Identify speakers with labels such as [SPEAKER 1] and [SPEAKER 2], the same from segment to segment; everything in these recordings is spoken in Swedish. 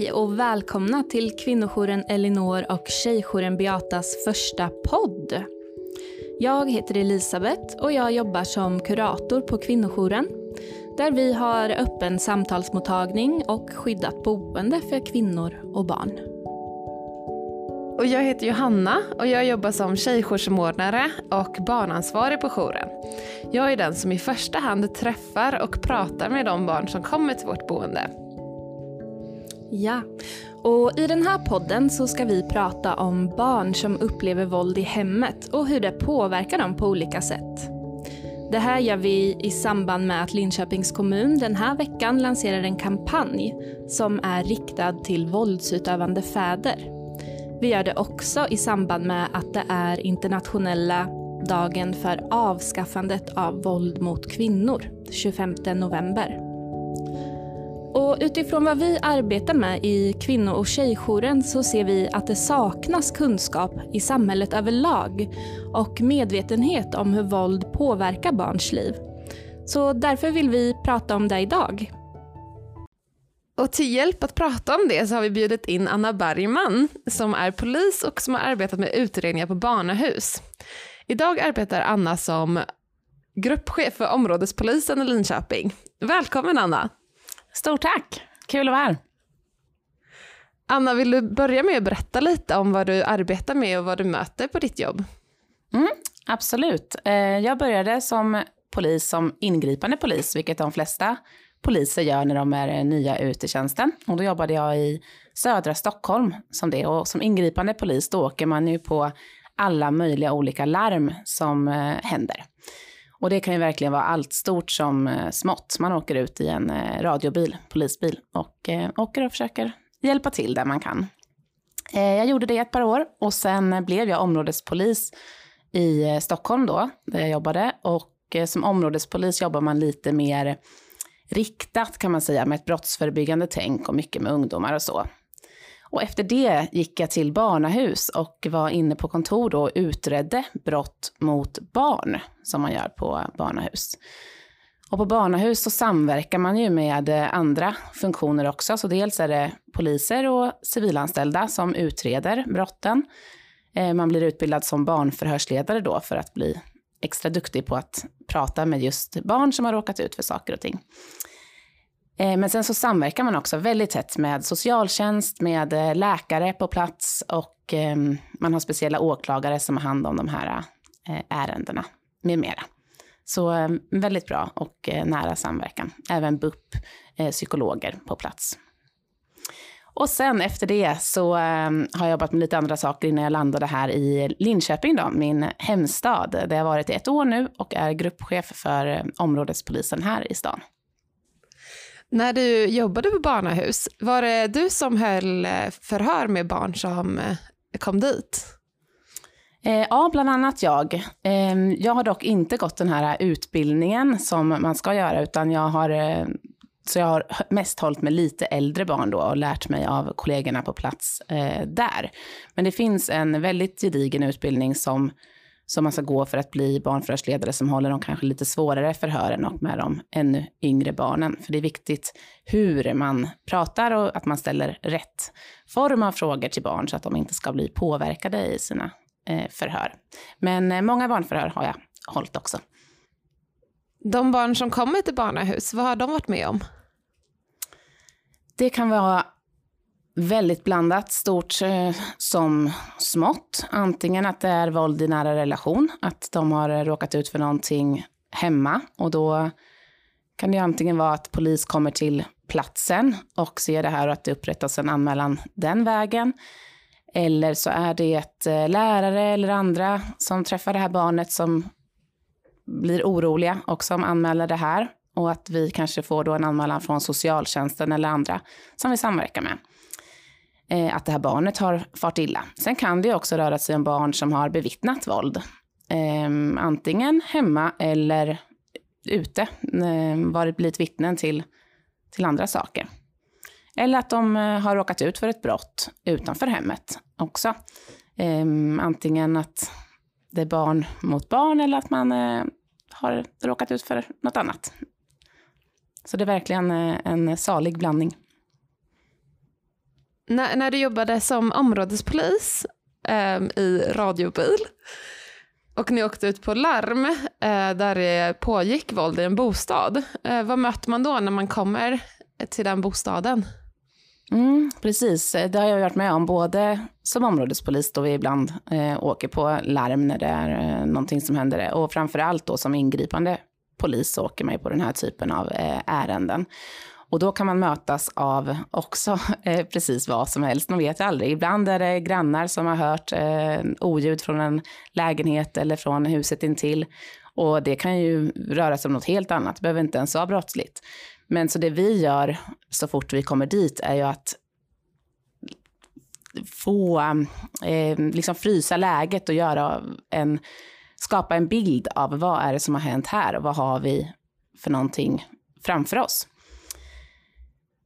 [SPEAKER 1] Hej och välkomna till kvinnojouren Elinor och tjejjouren Beatas första podd. Jag heter Elisabeth och jag jobbar som kurator på kvinnojouren där vi har öppen samtalsmottagning och skyddat boende för kvinnor och barn.
[SPEAKER 2] Och jag heter Johanna och jag jobbar som tjejjoursamordnare och barnansvarig på jouren. Jag är den som i första hand träffar och pratar med de barn som kommer till vårt boende.
[SPEAKER 1] Ja, och i den här podden så ska vi prata om barn som upplever våld i hemmet och hur det påverkar dem på olika sätt. Det här gör vi i samband med att Linköpings kommun den här veckan lanserar en kampanj som är riktad till våldsutövande fäder. Vi gör det också i samband med att det är internationella dagen för avskaffandet av våld mot kvinnor, 25 november. Och utifrån vad vi arbetar med i kvinno och tjejjouren så ser vi att det saknas kunskap i samhället överlag och medvetenhet om hur våld påverkar barns liv. Så därför vill vi prata om det idag.
[SPEAKER 2] Och till hjälp att prata om det så har vi bjudit in Anna Bergman som är polis och som har arbetat med utredningar på barnahus. Idag arbetar Anna som gruppchef för områdespolisen i Linköping. Välkommen Anna!
[SPEAKER 3] Stort tack! Kul att vara här.
[SPEAKER 2] Anna, vill du börja med att berätta lite om vad du arbetar med och vad du möter på ditt jobb?
[SPEAKER 3] Mm, absolut. Eh, jag började som polis som ingripande polis, vilket de flesta poliser gör när de är nya ute i tjänsten. Och då jobbade jag i södra Stockholm som det. Och som ingripande polis då åker man ju på alla möjliga olika larm som eh, händer. Och det kan ju verkligen vara allt stort som eh, smått. Man åker ut i en eh, radiobil, polisbil, och eh, åker och försöker hjälpa till där man kan. Eh, jag gjorde det ett par år och sen blev jag områdespolis i Stockholm då, där jag jobbade. Och som områdespolis jobbar man lite mer riktat kan man säga, med ett brottsförebyggande tänk och mycket med ungdomar och så. Och efter det gick jag till barnahus och var inne på kontor då och utredde brott mot barn som man gör på barnahus. Och på barnahus så samverkar man ju med andra funktioner också. Så dels är det poliser och civilanställda som utreder brotten. Eh, man blir utbildad som barnförhörsledare då för att bli extra duktig på att prata med just barn som har råkat ut för saker och ting. Eh, men sen så samverkar man också väldigt tätt med socialtjänst, med eh, läkare på plats och ehm, man har speciella åklagare som har hand om de här eh, ärendena med mera. Så ehm, väldigt bra och nära samverkan. Även BUP, psykologer på plats. Och sen efter det så ehm, har jag jobbat med lite andra saker innan jag landade här i Linköping, då, min hemstad. Där jag varit i ett år nu och är gruppchef för områdespolisen här i stan.
[SPEAKER 2] När du jobbade på barnahus, var det du som höll eh, förhör med barn som eh, kom dit?
[SPEAKER 3] Eh, ja, bland annat jag. Ehm, jag har dock inte gått den här utbildningen som man ska göra, utan jag har, eh, så jag har mest hållit med lite äldre barn då och lärt mig av kollegorna på plats där. Men det finns en väldigt gedigen utbildning som som man ska gå för att bli barnförhörsledare som håller de kanske lite svårare förhören och med de ännu yngre barnen. För det är viktigt hur man pratar och att man ställer rätt form av frågor till barn så att de inte ska bli påverkade i sina eh, förhör. Men eh, många barnförhör har jag hållit också.
[SPEAKER 2] De barn som kommer till barnahus, vad har de varit med om?
[SPEAKER 3] Det kan vara väldigt blandat, stort eh, som smått. Antingen att det är våld i nära relation, att de har eh, råkat ut för någonting hemma och då kan det antingen vara att polis kommer till platsen och ser det här och att det upprättas en anmälan den vägen. Eller så är det ett eh, lärare eller andra som träffar det här barnet som blir oroliga och som anmäler det här och att vi kanske får då en anmälan från socialtjänsten eller andra som vi samverkar med eh, att det här barnet har fart illa. Sen kan det också röra sig om barn som har bevittnat våld. Eh, antingen hemma eller ute, eh, varit, blivit vittnen till, till andra saker. Eller att de eh, har råkat ut för ett brott utanför hemmet också. Eh, antingen att det är barn mot barn eller att man eh, har råkat ut för något annat. Så det är verkligen eh, en salig blandning
[SPEAKER 2] när, när du jobbade som områdespolis eh, i radiobil och ni åkte ut på larm eh, där det pågick våld i en bostad. Eh, vad möter man då när man kommer till den bostaden?
[SPEAKER 3] Mm, precis, det har jag varit med om både som områdespolis då vi ibland eh, åker på larm när det är eh, någonting som händer och framförallt då som ingripande polis åker man ju på den här typen av eh, ärenden. Och då kan man mötas av också eh, precis vad som helst, man vet aldrig. Ibland är det grannar som har hört eh, oljud från en lägenhet eller från huset intill. Och det kan ju röra sig om något helt annat, det behöver inte ens vara brottsligt. Men så det vi gör så fort vi kommer dit är ju att få, eh, liksom frysa läget och göra en, skapa en bild av vad är det som har hänt här och vad har vi för någonting framför oss.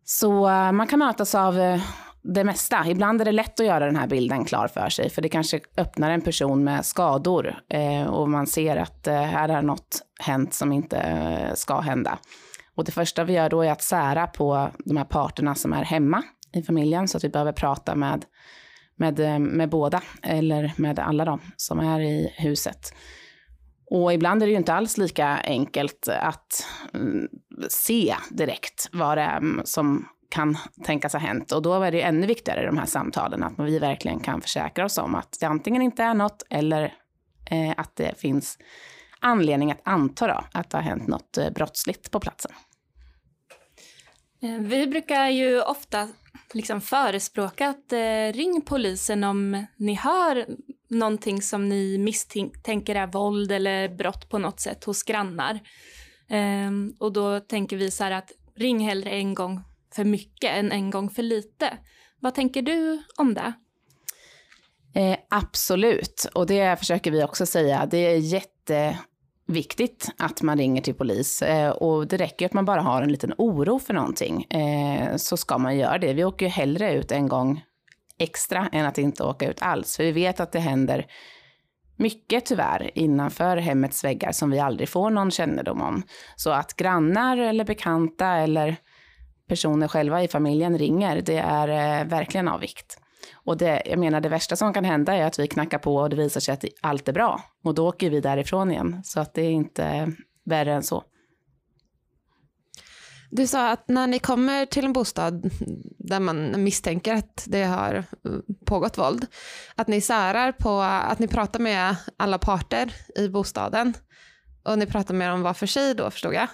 [SPEAKER 3] Så eh, man kan mötas av eh, det mesta. Ibland är det lätt att göra den här bilden klar för sig, för det kanske öppnar en person med skador eh, och man ser att här har något hänt som inte ska hända. Och det första vi gör då är att sära på de här parterna som är hemma i familjen, så att vi behöver prata med, med, med båda, eller med alla de som är i huset. Och ibland är det ju inte alls lika enkelt att mm, se direkt vad det är mm, som kan tänkas ha hänt. Och då är det ännu viktigare i de här samtalen att vi verkligen kan försäkra oss om att det antingen inte är något eller eh, att det finns anledning att anta då, att det har hänt något eh, brottsligt på platsen.
[SPEAKER 1] Eh, vi brukar ju ofta liksom förespråka att eh, ring polisen om ni hör någonting som ni misstänker är våld eller brott på något sätt hos grannar. Um, och då tänker vi så här att ring hellre en gång för mycket än en gång för lite. Vad tänker du om det?
[SPEAKER 3] Eh, absolut, och det försöker vi också säga. Det är jätteviktigt att man ringer till polis. Eh, och det räcker att man bara har en liten oro för någonting, eh, så ska man göra det. Vi åker ju hellre ut en gång extra än att inte åka ut alls. För vi vet att det händer mycket tyvärr innanför hemmets väggar som vi aldrig får någon kännedom om. Så att grannar eller bekanta eller personer själva i familjen ringer, det är eh, verkligen av vikt. Och det, jag menar, det värsta som kan hända är att vi knackar på och det visar sig att allt är bra. Och då åker vi därifrån igen. Så att det är inte eh, värre än så.
[SPEAKER 2] Du sa att när ni kommer till en bostad där man misstänker att det har eh, pågått våld, att ni särar på att ni pratar med alla parter i bostaden och ni pratar med dem var för sig då förstod jag?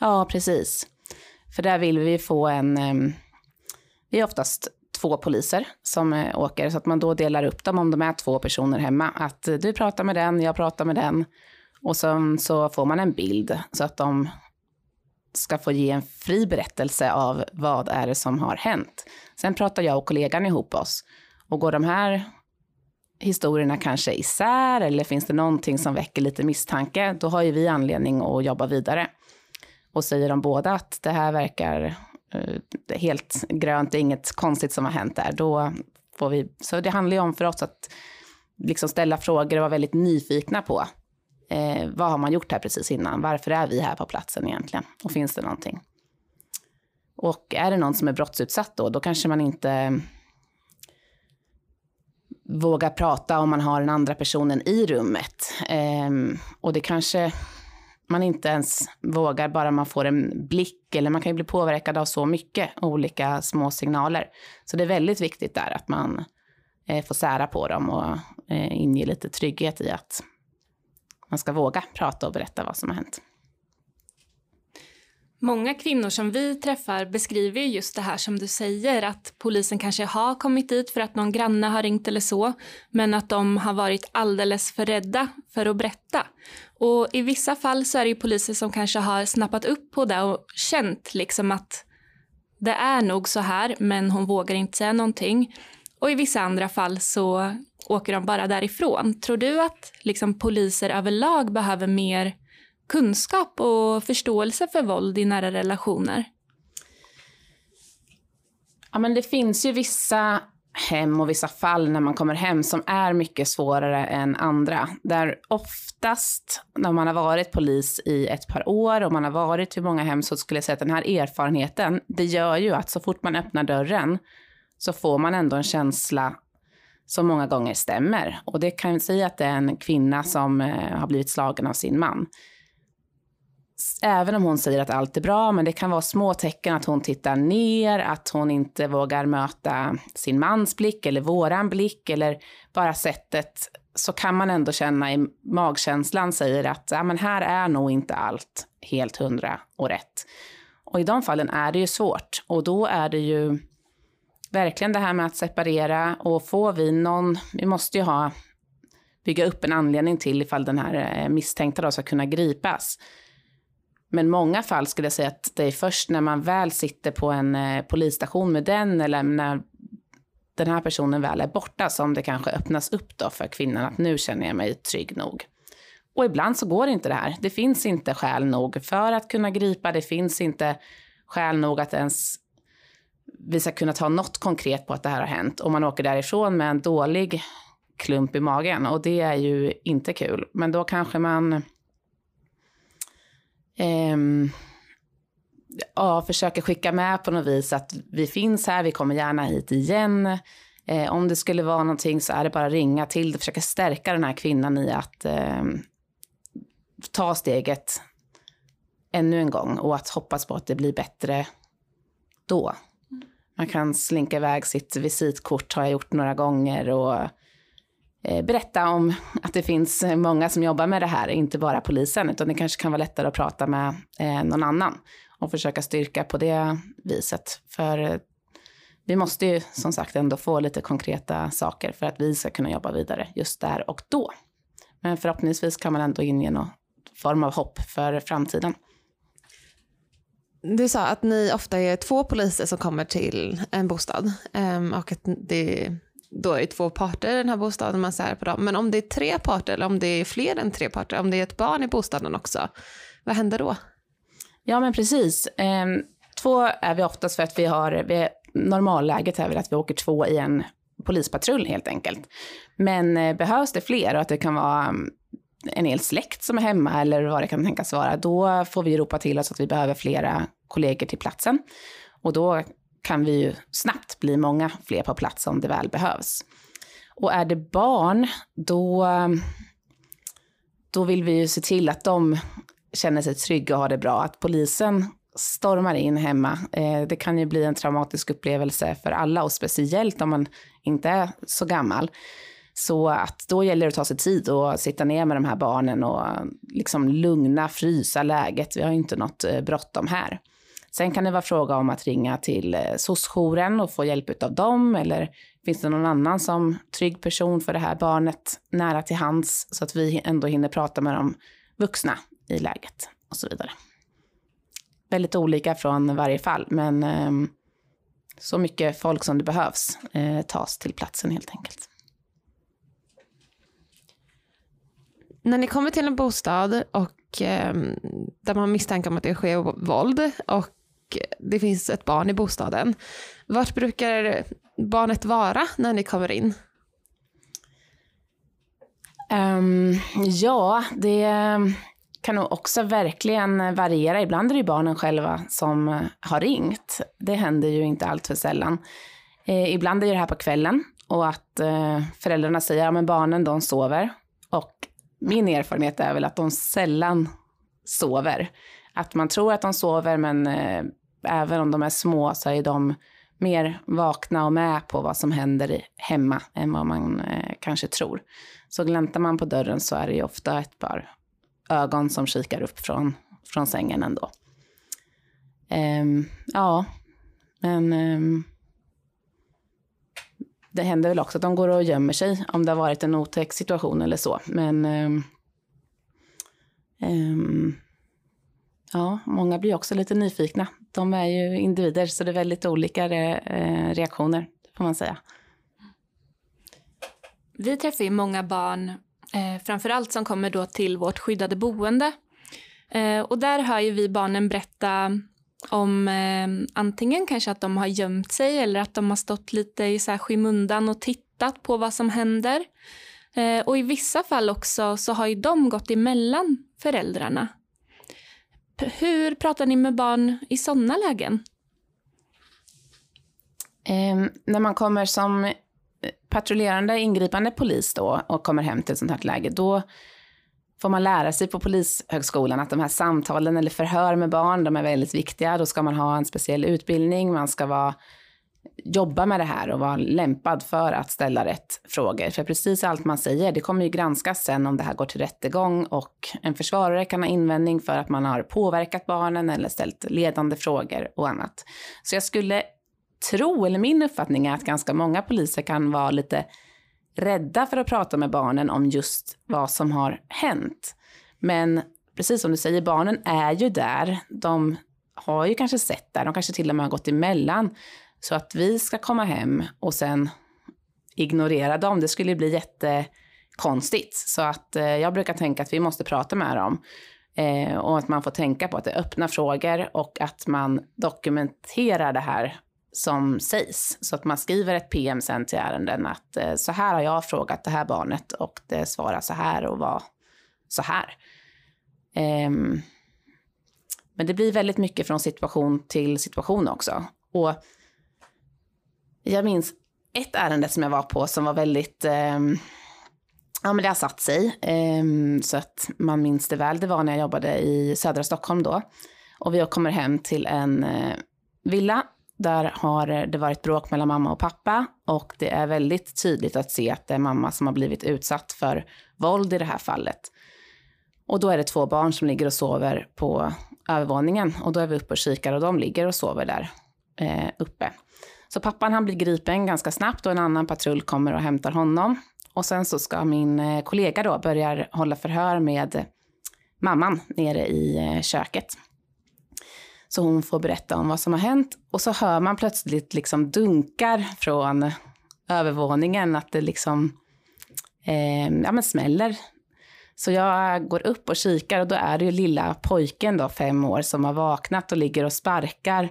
[SPEAKER 3] Ja, precis. För där vill vi få en, ehm, vi är oftast två poliser som eh, åker, så att man då delar upp dem om de är två personer hemma. Att eh, du pratar med den, jag pratar med den. Och sen så får man en bild så att de ska få ge en fri berättelse av vad är det som har hänt. Sen pratar jag och kollegan ihop oss. Och går de här historierna kanske isär eller finns det någonting som väcker lite misstanke, då har ju vi anledning att jobba vidare. Och säger de båda att det här verkar uh, helt grönt, det är inget konstigt som har hänt där, då får vi, så det handlar ju om för oss att liksom ställa frågor och vara väldigt nyfikna på Eh, vad har man gjort här precis innan? Varför är vi här på platsen egentligen? Och finns det någonting? Och är det någon som är brottsutsatt då, då kanske man inte vågar prata om man har den andra personen i rummet. Eh, och det kanske man inte ens vågar bara man får en blick eller man kan ju bli påverkad av så mycket olika små signaler. Så det är väldigt viktigt där att man eh, får sära på dem och eh, inge lite trygghet i att man ska våga prata och berätta vad som har hänt.
[SPEAKER 1] Många kvinnor som vi träffar beskriver just det här som du säger, att polisen kanske har kommit dit för att någon granne har ringt eller så, men att de har varit alldeles för rädda för att berätta. Och i vissa fall så är det ju poliser som kanske har snappat upp på det och känt liksom att det är nog så här, men hon vågar inte säga någonting. Och i vissa andra fall så åker de bara därifrån. Tror du att liksom, poliser överlag behöver mer kunskap och förståelse för våld i nära relationer?
[SPEAKER 3] Ja, men det finns ju vissa hem och vissa fall när man kommer hem som är mycket svårare än andra. Där oftast när man har varit polis i ett par år och man har varit i många hem så skulle jag säga att den här erfarenheten, det gör ju att så fort man öppnar dörren så får man ändå en känsla som många gånger stämmer. Och det kan säga att det är en kvinna som eh, har blivit slagen av sin man. Även om hon säger att allt är bra, men det kan vara små tecken att hon tittar ner, att hon inte vågar möta sin mans blick eller våran blick eller bara sättet så kan man ändå känna i magkänslan säger att ja, men här är nog inte allt helt hundra och rätt. Och i de fallen är det ju svårt och då är det ju verkligen det här med att separera och får vi någon, vi måste ju ha, bygga upp en anledning till ifall den här eh, misstänkta då ska kunna gripas. Men många fall skulle jag säga att det är först när man väl sitter på en eh, polisstation med den eller när den här personen väl är borta som det kanske öppnas upp då för kvinnan att nu känner jag mig trygg nog. Och ibland så går inte det här. Det finns inte skäl nog för att kunna gripa. Det finns inte skäl nog att ens vi ska kunna ta något konkret på att det här har hänt. Och man åker därifrån med en dålig klump i magen och det är ju inte kul. Men då kanske man eh, ja, försöker skicka med på något vis att vi finns här, vi kommer gärna hit igen. Eh, om det skulle vara någonting så är det bara att ringa till det, försöka stärka den här kvinnan i att eh, ta steget ännu en gång och att hoppas på att det blir bättre då. Man kan slinka iväg sitt visitkort, har jag gjort några gånger och eh, berätta om att det finns många som jobbar med det här, inte bara polisen, utan det kanske kan vara lättare att prata med eh, någon annan och försöka styrka på det viset. För eh, vi måste ju som sagt ändå få lite konkreta saker för att vi ska kunna jobba vidare just där och då. Men förhoppningsvis kan man ändå inge någon form av hopp för framtiden.
[SPEAKER 2] Du sa att ni ofta är två poliser som kommer till en bostad ehm, och att det då är två parter i den här bostaden, man ser på dem. Men om det är tre parter eller om det är fler än tre parter, om det är ett barn i bostaden också, vad händer då?
[SPEAKER 3] Ja, men precis. Ehm, två är vi oftast för att vi har, vi, normalläget är väl att vi åker två i en polispatrull helt enkelt. Men eh, behövs det fler och att det kan vara en hel släkt som är hemma eller vad det kan tänkas vara, då får vi ropa till oss att vi behöver flera kollegor till platsen. Och då kan vi ju snabbt bli många fler på plats om det väl behövs. Och är det barn, då, då vill vi ju se till att de känner sig trygga och har det bra. Att polisen stormar in hemma, eh, det kan ju bli en traumatisk upplevelse för alla och speciellt om man inte är så gammal. Så att då gäller det att ta sig tid och sitta ner med de här barnen och liksom lugna, frysa läget. Vi har inte något eh, bråttom här. Sen kan det vara fråga om att ringa till eh, soc-jouren och få hjälp av dem eller finns det någon annan som trygg person för det här barnet nära till hands så att vi ändå hinner prata med de vuxna i läget och så vidare. Väldigt olika från varje fall, men ehm, så mycket folk som det behövs eh, tas till platsen helt enkelt.
[SPEAKER 2] När ni kommer till en bostad och eh, där man misstänker om att det sker våld och det finns ett barn i bostaden, vart brukar barnet vara när ni kommer in?
[SPEAKER 3] Um, ja, det kan nog också verkligen variera. Ibland är det barnen själva som har ringt. Det händer ju inte alltför sällan. Eh, ibland är det här på kvällen och att eh, föräldrarna säger att ja, barnen de sover. Och min erfarenhet är väl att de sällan sover. Att man tror att de sover men eh, även om de är små så är de mer vakna och med på vad som händer hemma än vad man eh, kanske tror. Så gläntar man på dörren så är det ju ofta ett par ögon som kikar upp från, från sängen ändå. Um, ja, men um, det händer väl också att de går och gömmer sig om det har varit en otäck situation eller så. Men um, ja, många blir också lite nyfikna. De är ju individer så det är väldigt olika re eh, reaktioner får man säga.
[SPEAKER 1] Vi träffar ju många barn Eh, framförallt som kommer då till vårt skyddade boende. Eh, och där hör ju vi barnen berätta om eh, antingen kanske att de har gömt sig eller att de har stått lite i så här skymundan och tittat på vad som händer. Eh, och i vissa fall också så har ju de gått emellan föräldrarna. P hur pratar ni med barn i sådana lägen?
[SPEAKER 3] Eh, när man kommer som eh, patrullerande ingripande polis då och kommer hem till ett sånt här läge, då får man lära sig på Polishögskolan att de här samtalen eller förhör med barn, de är väldigt viktiga. Då ska man ha en speciell utbildning, man ska vara, jobba med det här och vara lämpad för att ställa rätt frågor. För precis allt man säger, det kommer ju granskas sen om det här går till rättegång och en försvarare kan ha invändning för att man har påverkat barnen eller ställt ledande frågor och annat. Så jag skulle tro, eller min uppfattning är att ganska många poliser kan vara lite rädda för att prata med barnen om just vad som har hänt. Men precis som du säger, barnen är ju där. De har ju kanske sett där, de kanske till och med har gått emellan. Så att vi ska komma hem och sen ignorera dem, det skulle bli jättekonstigt. Så att eh, jag brukar tänka att vi måste prata med dem. Eh, och att man får tänka på att det är öppna frågor och att man dokumenterar det här som sägs. Så att man skriver ett PM sen till ärenden att eh, så här har jag frågat det här barnet och det svarar så här och var så här. Um, men det blir väldigt mycket från situation till situation också. Och jag minns ett ärende som jag var på som var väldigt, um, ja men det har satt sig, um, så att man minns det väl. Det var när jag jobbade i södra Stockholm då. Och vi kommer hem till en uh, villa där har det varit bråk mellan mamma och pappa och det är väldigt tydligt att se att det är mamma som har blivit utsatt för våld i det här fallet. Och då är det två barn som ligger och sover på övervåningen och då är vi uppe och kikar och de ligger och sover där eh, uppe. Så pappan han blir gripen ganska snabbt och en annan patrull kommer och hämtar honom. Och sen så ska min eh, kollega då börja hålla förhör med mamman nere i eh, köket. Så hon får berätta om vad som har hänt och så hör man plötsligt liksom dunkar från övervåningen att det liksom eh, ja, men smäller. Så jag går upp och kikar och då är det ju lilla pojken då, fem år, som har vaknat och ligger och sparkar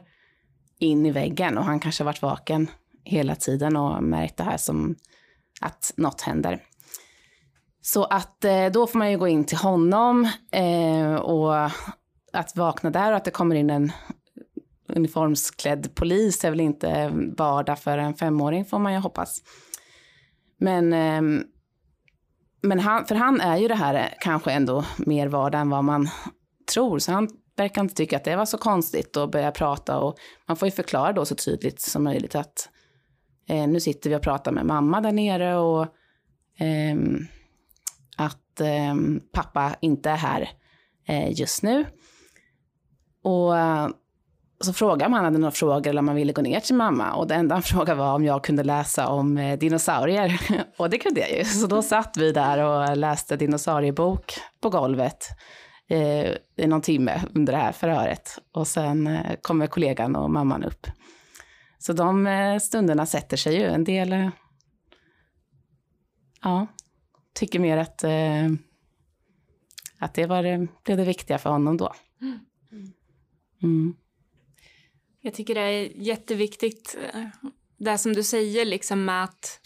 [SPEAKER 3] in i väggen och han kanske har varit vaken hela tiden och märkt det här som att något händer. Så att eh, då får man ju gå in till honom eh, och att vakna där och att det kommer in en uniformsklädd polis är väl inte vardag för en femåring får man ju hoppas. Men, ehm, men han, för han är ju det här kanske ändå mer vardag än vad man tror. Så han verkar inte tycka att det var så konstigt att börja prata och man får ju förklara då så tydligt som möjligt att eh, nu sitter vi och pratar med mamma där nere och eh, att eh, pappa inte är här eh, just nu. Och eh, så frågade om han hade några frågor eller om han ville gå ner till mamma. Och det enda han frågade var om jag kunde läsa om eh, dinosaurier. och det kunde jag ju. Så då satt vi där och läste dinosauriebok på golvet eh, i någon timme under det här förhöret. Och sen eh, kommer kollegan och mamman upp. Så de eh, stunderna sätter sig ju. En del eh, ja, tycker mer att, eh, att det var blev det viktiga för honom då. Mm.
[SPEAKER 1] Mm. Jag tycker det är jätteviktigt, eh, det som du säger, liksom med att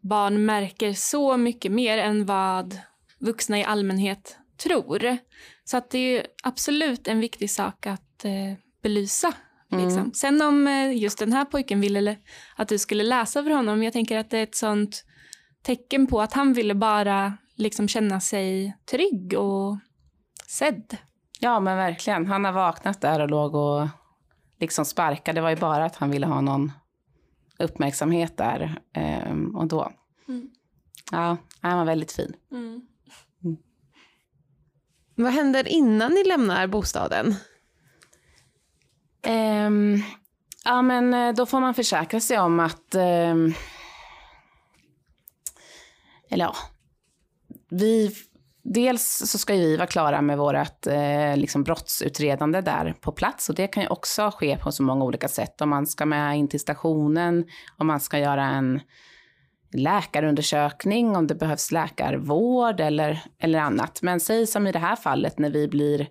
[SPEAKER 1] barn märker så mycket mer än vad vuxna i allmänhet tror. Så att det är absolut en viktig sak att eh, belysa. Mm. Liksom. Sen om eh, just den här pojken ville att du skulle läsa för honom, jag tänker att det är ett sånt tecken på att han ville bara liksom känna sig trygg och sedd.
[SPEAKER 3] Ja, men verkligen. Han har vaknat där och låg och liksom sparkade. Det var ju bara att han ville ha någon uppmärksamhet där. Um, och då. Mm. Ja, han var väldigt fin. Mm.
[SPEAKER 2] Mm. Vad händer innan ni lämnar bostaden?
[SPEAKER 3] Um, ja, men eh, då får man försäkra sig om att... Um, eller ja, vi dels så ska vi vara klara med vårt eh, liksom brottsutredande där på plats och det kan ju också ske på så många olika sätt. Om man ska med in till stationen, om man ska göra en läkarundersökning, om det behövs läkarvård eller, eller annat. Men säg som i det här fallet när vi blir,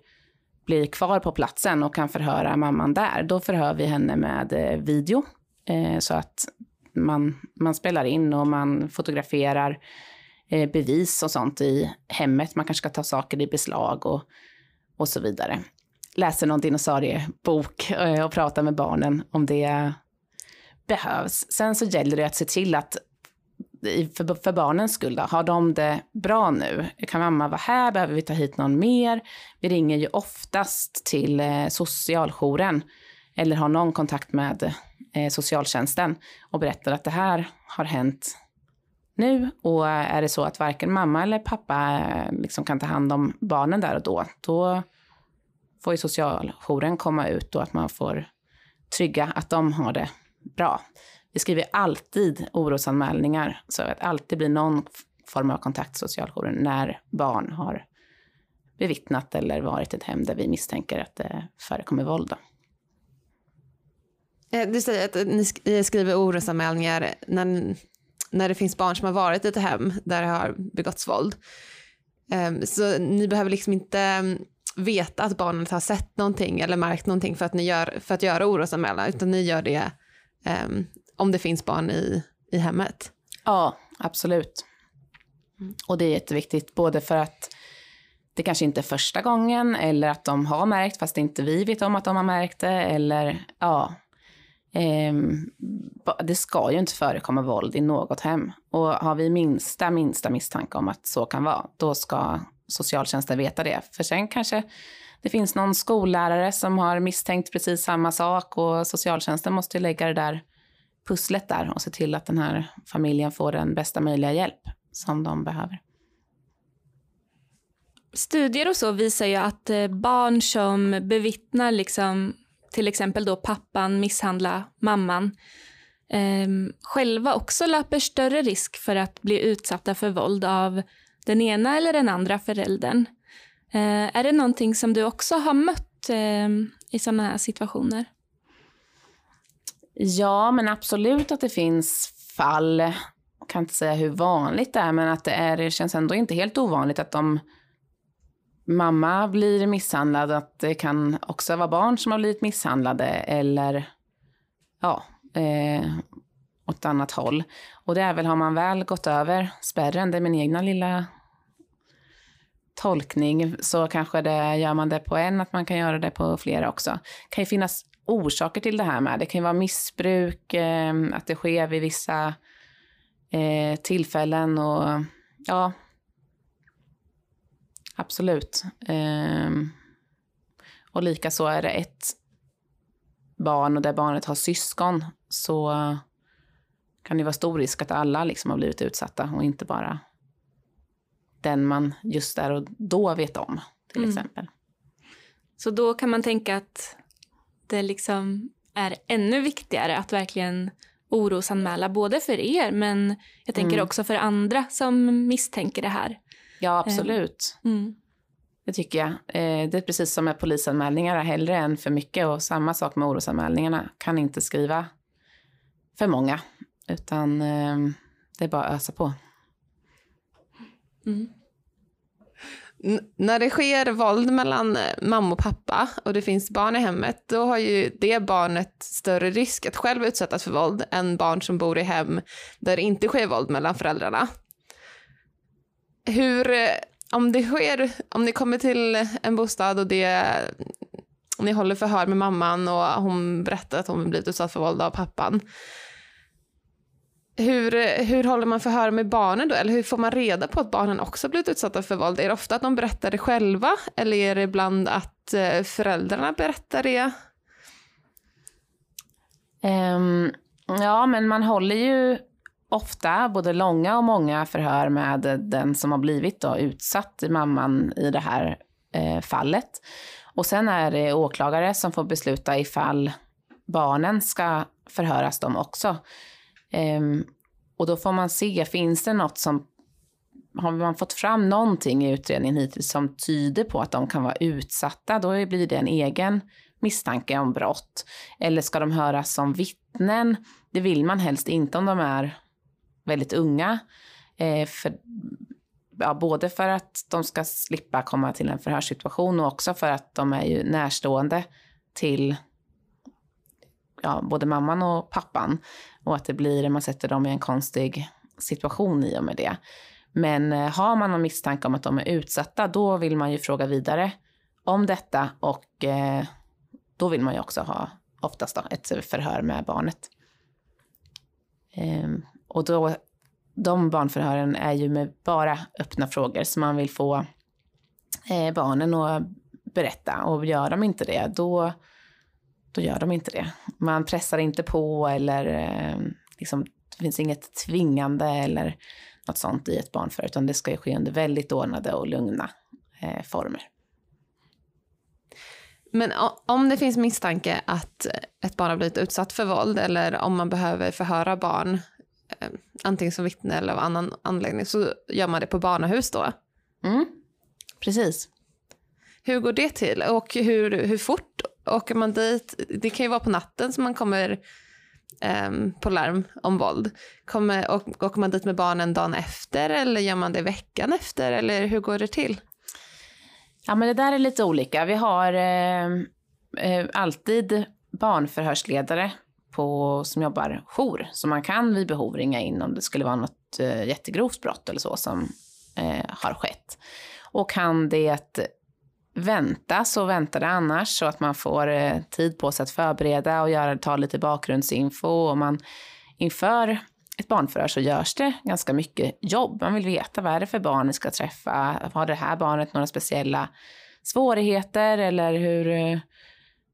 [SPEAKER 3] blir kvar på platsen och kan förhöra mamman där, då förhör vi henne med eh, video eh, så att man, man spelar in och man fotograferar Eh, Eh, bevis och sånt i hemmet. Man kanske ska ta saker i beslag och, och så vidare. Läser någon dinosauriebok eh, och pratar med barnen om det. behövs. Sen så gäller det att se till att för, för barnens skull, då, har de det bra nu? Kan mamma vara här? Behöver vi ta hit någon mer? Vi ringer ju oftast till eh, socialjouren eller har någon kontakt med eh, socialtjänsten och berättar att det här har hänt nu och är det så att varken mamma eller pappa eh, liksom kan ta hand om barnen där och då, då får ju socialjouren komma ut och att man får trygga att de har det bra. Vi skriver alltid orosanmälningar så att det alltid blir någon form av kontakt till socialjouren när barn har bevittnat eller varit i ett hem där vi misstänker att det förekommer våld. Då.
[SPEAKER 2] Eh, du säger att ni skriver orosanmälningar när, när det finns barn som har varit i ett hem där det har begåtts våld. Ehm, så ni behöver liksom inte ehm, veta att barnet har sett någonting eller märkt någonting för att, ni gör, för att göra orosanmälan, utan ni gör det um, om det finns barn i, i hemmet.
[SPEAKER 3] Ja, absolut. Och det är jätteviktigt, både för att det kanske inte är första gången eller att de har märkt fast inte vi vet om att de har märkt det eller ja. Eh, det ska ju inte förekomma våld i något hem och har vi minsta, minsta misstanke om att så kan vara, då ska socialtjänsten veta det. För sen kanske det finns någon skollärare som har misstänkt precis samma sak och socialtjänsten måste lägga det där pusslet där och se till att den här familjen får den bästa möjliga hjälp som de behöver.
[SPEAKER 1] Studier och så visar ju att eh, barn som bevittnar liksom, till exempel då pappan misshandla mamman eh, själva också löper större risk för att bli utsatta för våld av den ena eller den andra föräldern. Eh, är det någonting som du också har mött eh, i sådana här situationer?
[SPEAKER 3] Ja, men absolut att det finns fall, jag kan inte säga hur vanligt det är, men att det, är, det känns ändå inte helt ovanligt att de mamma blir misshandlad, att det kan också vara barn som har blivit misshandlade eller ja, eh, åt annat håll. Och det är väl, har man väl gått över spärren, det är min egna lilla tolkning, så kanske det, gör man det på en, att man kan göra det på flera också. Det kan ju finnas orsaker till det här med. Det kan ju vara missbruk, eh, att det sker vid vissa eh, tillfällen och ja, absolut. Eh, och lika så är det ett barn och där barnet har syskon så kan det vara stor risk att alla liksom har blivit utsatta och inte bara den man just där och då vet om till mm. exempel.
[SPEAKER 1] Så då kan man tänka att det liksom är ännu viktigare att verkligen orosanmäla både för er men jag tänker mm. också för andra som misstänker det här.
[SPEAKER 3] Ja, absolut. Eh, mm. Det tycker jag. Eh, det är precis som med polisanmälningar, hellre än för mycket och samma sak med orosanmälningarna. Kan inte skriva för många utan eh, det är bara att ösa på.
[SPEAKER 2] Mm när det sker våld mellan eh, mamma och pappa och det finns barn i hemmet, då har ju det barnet större risk att själv utsättas för våld än barn som bor i hem där det inte sker våld mellan föräldrarna. Hur, eh, om det sker, om ni kommer till en bostad och det, ni håller förhör med mamman och hon berättar att hon blivit utsatt för våld av pappan, hur, hur håller man förhör med barnen då? Eller hur får man reda på att barnen också blivit utsatta för våld? Är det ofta att de berättar det själva? Eller är det ibland att eh, föräldrarna berättar det?
[SPEAKER 3] Um, ja, men man håller ju ofta både långa och många förhör med den som har blivit då utsatt, mamman i det här eh, fallet. Och sen är det åklagare som får besluta ifall barnen ska förhöras de också. Ehm, och då får man se, finns det något som har man fått fram någonting i utredningen hittills som tyder på att de kan vara utsatta, då blir det en egen misstanke om brott. Eller ska de höras som vittnen? Det vill man helst inte om de är väldigt unga. Eh, för, ja, både för att de ska slippa komma till en förhörssituation och också för att de är ju närstående till ja, både mamman och pappan. Och att det blir, man sätter dem i en konstig situation i och med det. Men eh, har man någon misstanke om att de är utsatta, då vill man ju fråga vidare om detta och eh, då vill man ju också ha oftast då, ett förhör med barnet. Eh, och då, de barnförhören är ju med bara öppna frågor, så man vill få eh, barnen att berätta. Och gör de inte det, då, då gör de inte det. Man pressar inte på eller eh, liksom, det finns inget tvingande eller något sånt i ett barnförhör, utan det ska ju ske under väldigt ordnade och lugna eh, former.
[SPEAKER 2] Men om det finns misstanke att ett barn har blivit utsatt för våld eller om man behöver förhöra barn, eh, antingen som vittne eller av annan anledning, så gör man det på barnahus då?
[SPEAKER 3] Mm, precis.
[SPEAKER 2] Hur går det till och hur, hur fort åker man dit? Det kan ju vara på natten som man kommer um, på larm om våld. Kommer, och, åker man dit med barnen dagen efter eller gör man det veckan efter eller hur går det till?
[SPEAKER 3] Ja men det där är lite olika. Vi har eh, eh, alltid barnförhörsledare på, som jobbar jour. Så man kan vid behov ringa in om det skulle vara något eh, jättegrovt brott eller så som eh, har skett. Och kan det vänta så väntar det annars så att man får eh, tid på sig att förbereda och göra, ta lite bakgrundsinfo. Och man, inför ett barnförhör så görs det ganska mycket jobb. Man vill veta vad är det för barn ni ska träffa? Har det här barnet några speciella svårigheter eller hur, eh,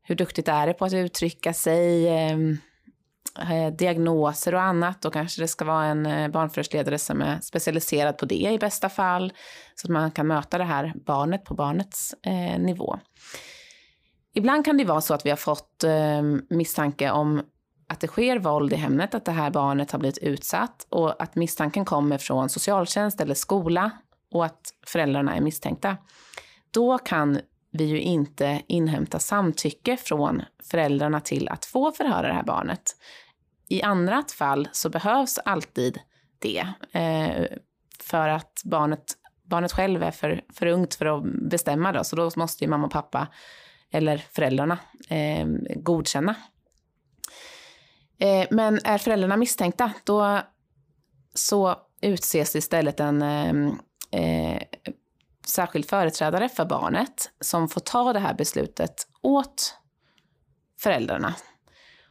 [SPEAKER 3] hur duktigt är det på att uttrycka sig? Ehm, Eh, diagnoser och annat. Då kanske det ska vara en eh, barnförhörsledare som är specialiserad på det i bästa fall. Så att man kan möta det här barnet på barnets eh, nivå. Ibland kan det vara så att vi har fått eh, misstanke om att det sker våld i hemmet, att det här barnet har blivit utsatt och att misstanken kommer från socialtjänst eller skola och att föräldrarna är misstänkta. Då kan vi ju inte inhämta samtycke från föräldrarna till att få förhöra det här barnet. I andra fall så behövs alltid det eh, för att barnet, barnet själv är för, för ungt för att bestämma. Då, så då måste ju mamma och pappa eller föräldrarna eh, godkänna Eh, men är föräldrarna misstänkta, då så utses istället en eh, eh särskild företrädare för barnet som får ta det här beslutet åt föräldrarna.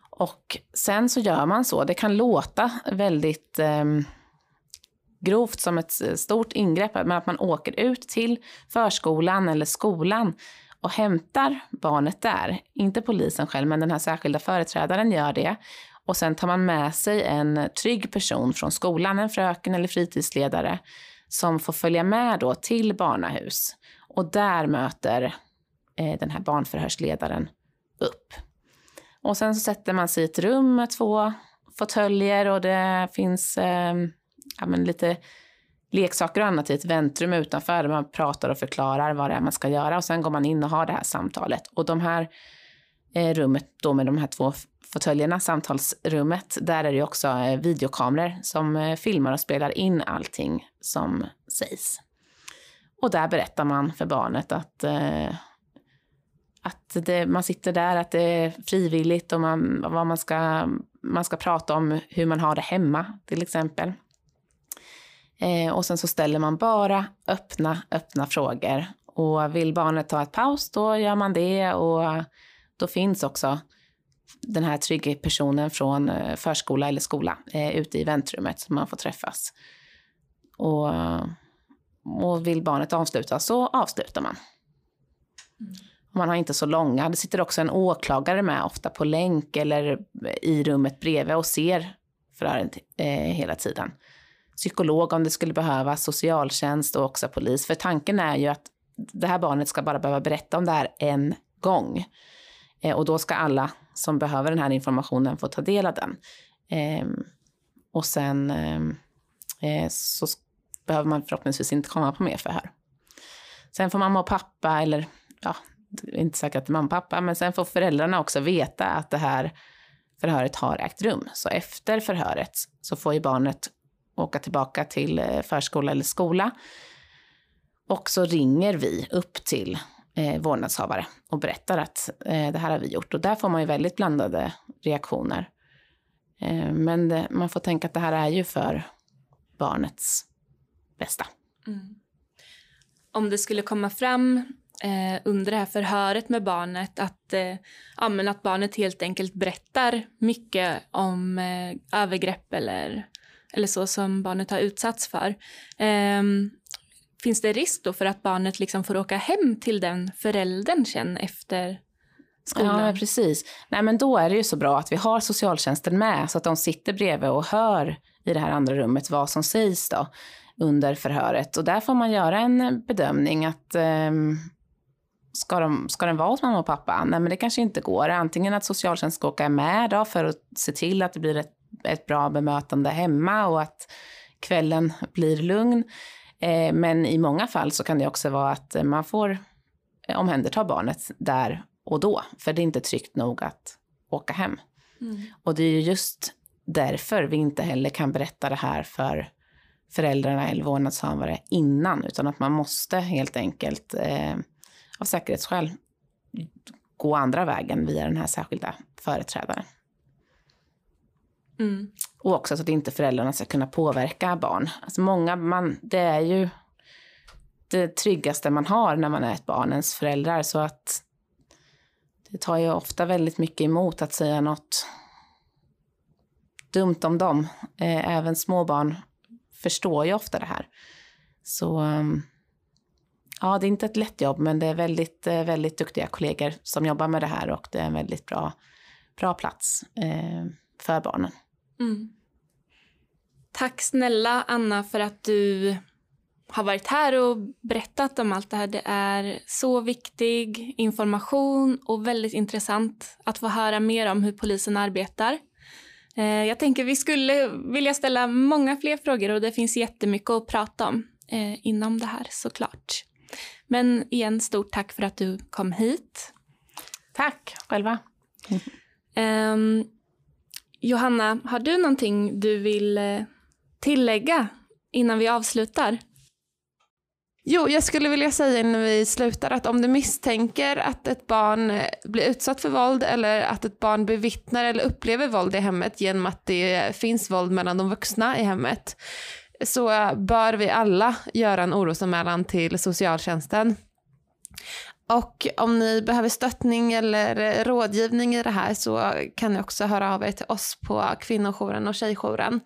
[SPEAKER 3] Och sen så gör man så. Det kan låta väldigt eh, grovt som ett eh, stort ingrepp, men att man åker ut till förskolan eller skolan och hämtar barnet där. Inte polisen själv, men den här särskilda företrädaren gör det och sen tar man med sig en trygg person från skolan, en fröken eller fritidsledare, som får följa med då till barnahus. Och där möter eh, den här barnförhörsledaren upp. Och sen så sätter man sig i ett rum med två fåtöljer och det finns eh, ja, men lite leksaker och annat i ett väntrum utanför där man pratar och förklarar vad det är man ska göra och sen går man in och har det här samtalet. Och de här eh, rummet då med de här två fåtöljerna, samtalsrummet, där är det också eh, videokameror som eh, filmar och spelar in allting som sägs. Och där berättar man för barnet att, eh, att det, man sitter där, att det är frivilligt och man, vad man ska, man ska prata om hur man har det hemma till exempel. Eh, och sen så ställer man bara öppna, öppna frågor. Och vill barnet ta ett paus, då gör man det. Och då finns också den här trygga personen från eh, förskola eller skola eh, ute i väntrummet så man får träffas. Och, och vill barnet avsluta så avslutar man. Mm. Man har inte så långa. Det sitter också en åklagare med, ofta på länk eller i rummet bredvid och ser förhöret eh, hela tiden. Psykolog om det skulle behövas, socialtjänst och också polis. För tanken är ju att det här barnet ska bara behöva berätta om det här en gång. Eh, och då ska alla som behöver den här informationen få ta del av den. Eh, och sen ehm, eh, så behöver man förhoppningsvis inte komma på mer förhör. Sen får mamma och pappa, eller ja, det är inte säkert att det är mamma och pappa, men sen får föräldrarna också veta att det här förhöret har ägt rum. Så efter förhöret så får ju barnet åka tillbaka till eh, förskola eller skola. Och så ringer vi upp till eh, vårdnadshavare och berättar att eh, det här har vi gjort. Och där får man ju väldigt blandade reaktioner. Eh, men det, man får tänka att det här är ju för barnets bästa. Mm.
[SPEAKER 1] Om det skulle komma fram eh, under det här förhöret med barnet att, eh, ja, men att barnet helt enkelt berättar mycket om eh, övergrepp eller, eller så som barnet har utsatts för. Ehm, Finns det risk då för att barnet liksom får åka hem till den föräldern sen efter skolan?
[SPEAKER 3] Ja, men precis. Nej, men då är det ju så bra att vi har socialtjänsten med så att de sitter bredvid och hör i det här andra rummet vad som sägs då under förhöret. Och där får man göra en bedömning att eh, ska, de, ska den vara hos mamma och pappa? Nej, men det kanske inte går. Antingen att socialtjänsten ska åka med då för att se till att det blir ett, ett bra bemötande hemma och att kvällen blir lugn. Eh, men i många fall så kan det också vara att man får omhänderta barnet där och då, för det är inte tryggt nog att åka hem.
[SPEAKER 1] Mm.
[SPEAKER 3] Och det är ju just därför vi inte heller kan berätta det här för föräldrarna eller vårdnadshavare innan, utan att man måste helt enkelt eh, av säkerhetsskäl gå andra vägen via den här särskilda företrädaren.
[SPEAKER 1] Mm.
[SPEAKER 3] Och också så att inte föräldrarna ska kunna påverka barn. Alltså många, man, det är ju det tryggaste man har när man är ett barn, ens föräldrar. Så att det tar ju ofta väldigt mycket emot att säga något dumt om dem. Eh, även små barn förstår ju ofta det här. Så ehm, ja, det är inte ett lätt jobb, men det är väldigt, eh, väldigt duktiga kollegor som jobbar med det här och det är en väldigt bra, bra plats eh, för barnen.
[SPEAKER 1] Mm. Tack snälla Anna för att du har varit här och berättat om allt det här. Det är så viktig information och väldigt intressant att få höra mer om hur polisen arbetar. Eh, jag tänker vi skulle vilja ställa många fler frågor och det finns jättemycket att prata om eh, inom det här såklart. Men igen, stort tack för att du kom hit.
[SPEAKER 3] Tack själva.
[SPEAKER 1] Um, Johanna, har du någonting du vill eh, tillägga innan vi avslutar?
[SPEAKER 2] Jo, jag skulle vilja säga innan vi slutar att om du misstänker att ett barn eh, blir utsatt för våld eller att ett barn bevittnar eller upplever våld i hemmet genom att det eh, finns våld mellan de vuxna i hemmet så bör vi alla göra en orosanmälan till socialtjänsten. Och om ni behöver stöttning eller eh, rådgivning i det här så kan ni också höra av er till oss på kvinnojouren och tjejjouren.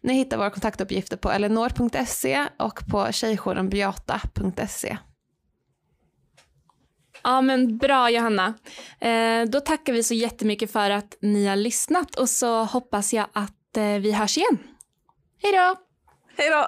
[SPEAKER 2] Ni hittar våra kontaktuppgifter på elinor.se och på tjejjourenbeata.se.
[SPEAKER 1] Ja men bra Johanna. Eh, då tackar vi så jättemycket för att ni har lyssnat och så hoppas jag att eh, vi hörs igen. Hej då!
[SPEAKER 2] Hej då!